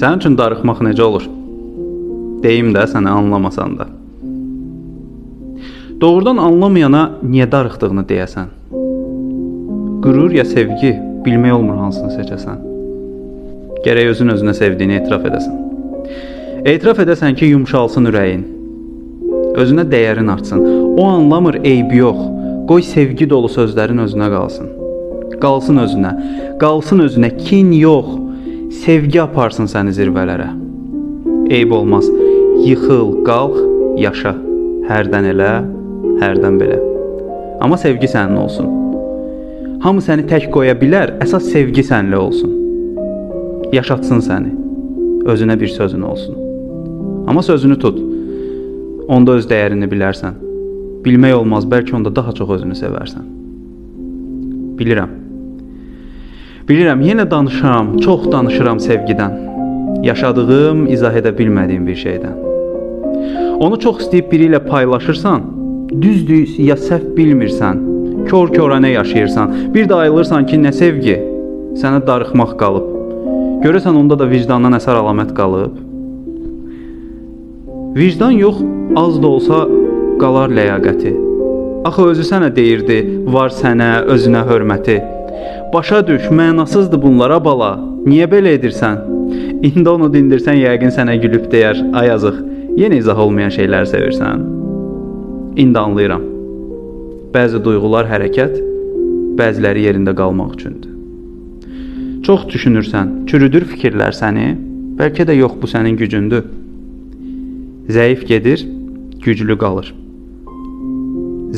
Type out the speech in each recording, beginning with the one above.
Sənin üçün darıxmaq necə olur? Deyim də səni anlamasan da. Doğrudan anlamayana niyə darıxdığını deyəsən. Qürur ya sevgi, bilmək olmur hansını seçəsən. Gərək özün özünə sevdiyini etiraf edəsən. Etiraf edəsən ki, yumşalsın ürəyin. Özünə dəyərin artsın. O anlamır, eybi yox. Qoy sevgi dolu sözlərin özünə qalsın. Qalsın özünə. Qalsın özünə kin yox. Sevgi aparsın səni zirvələrə. Eyb olmaz. Yıxıl, qalx, yaşa. Hərdən elə, hərdən belə. Amma sevgi sənin olsun. Hamı səni tək qoya bilər, əsas sevgi səninlə olsun. Yaşatsın səni. Özünə bir sözün olsun. Amma sözünü tut. Onda öz dəyərini bilərsən. Bilmək olmaz, bəlkə onda daha çox özünü sevərsən. Bilirəm. Bilirəm, yenə danışıram, çox danışıram sevgidən. Yaşadığım, izah edə bilmədiyim bir şeydən. Onu çox istəyib biri ilə paylaşırsan, düzdür ya səhv bilmirsən, kör-körənə yaşayırsan, bir də ayılırsan ki, nə sevgi, sənə darıxmaq qalıb. Görəsən onda da vicdandan əsər əlamət qalıb. Vicdan yox, az da olsa qalar ləyaqəti. Axı özü sənə deyirdi, var sənə, özünə hörməti. Başa düş, mənasızdır bunlara bala. Niyə belə edirsən? İndi onu dindirsən, yəqin sənə gülüb deyər, ay yazıq, yenə izah olmayan şeylər sevirsən. İndi anlayıram. Bəzi duyğular hərəkət, bəziləri yerində qalmaq üçündür. Çox düşünürsən, çürüdür fikirlər səni, bəlkə də yox bu sənin gücündür. Zəif gedir, güclü qalır.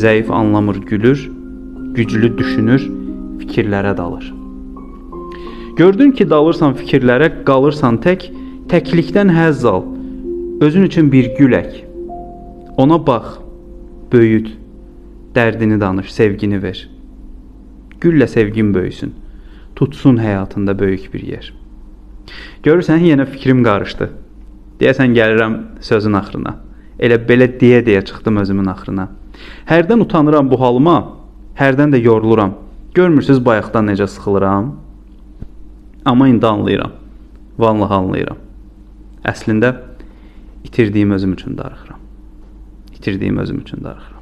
Zəif anlamır, gülür, güclü düşünür, fikirlərə dalır. Gördün ki, dalırsan fikirlərə, qalırsan tək, təklikdən həzz al. Özün üçün bir gül ək. Ona bax, böyüt. Dərdini danış, sevgini ver. Güllə sevgin böyüsün. Tutsun həyatında böyük bir yer. Görürsən, yenə fikrim qarışdı. Deyəsən gəlirəm sözün axırına. Elə belə deyə-deyə çıxdım özümün axırına. Hərdən utanıram bu halıma, hərdən də yoruluram. Görmürsüz bayaqdan necə sıxılıram? Amma indi anlayıram. Vallahi anlayıram. Əslində itirdiyim özüm üçün darıxıram. İtirdiyim özüm üçün darıxıram.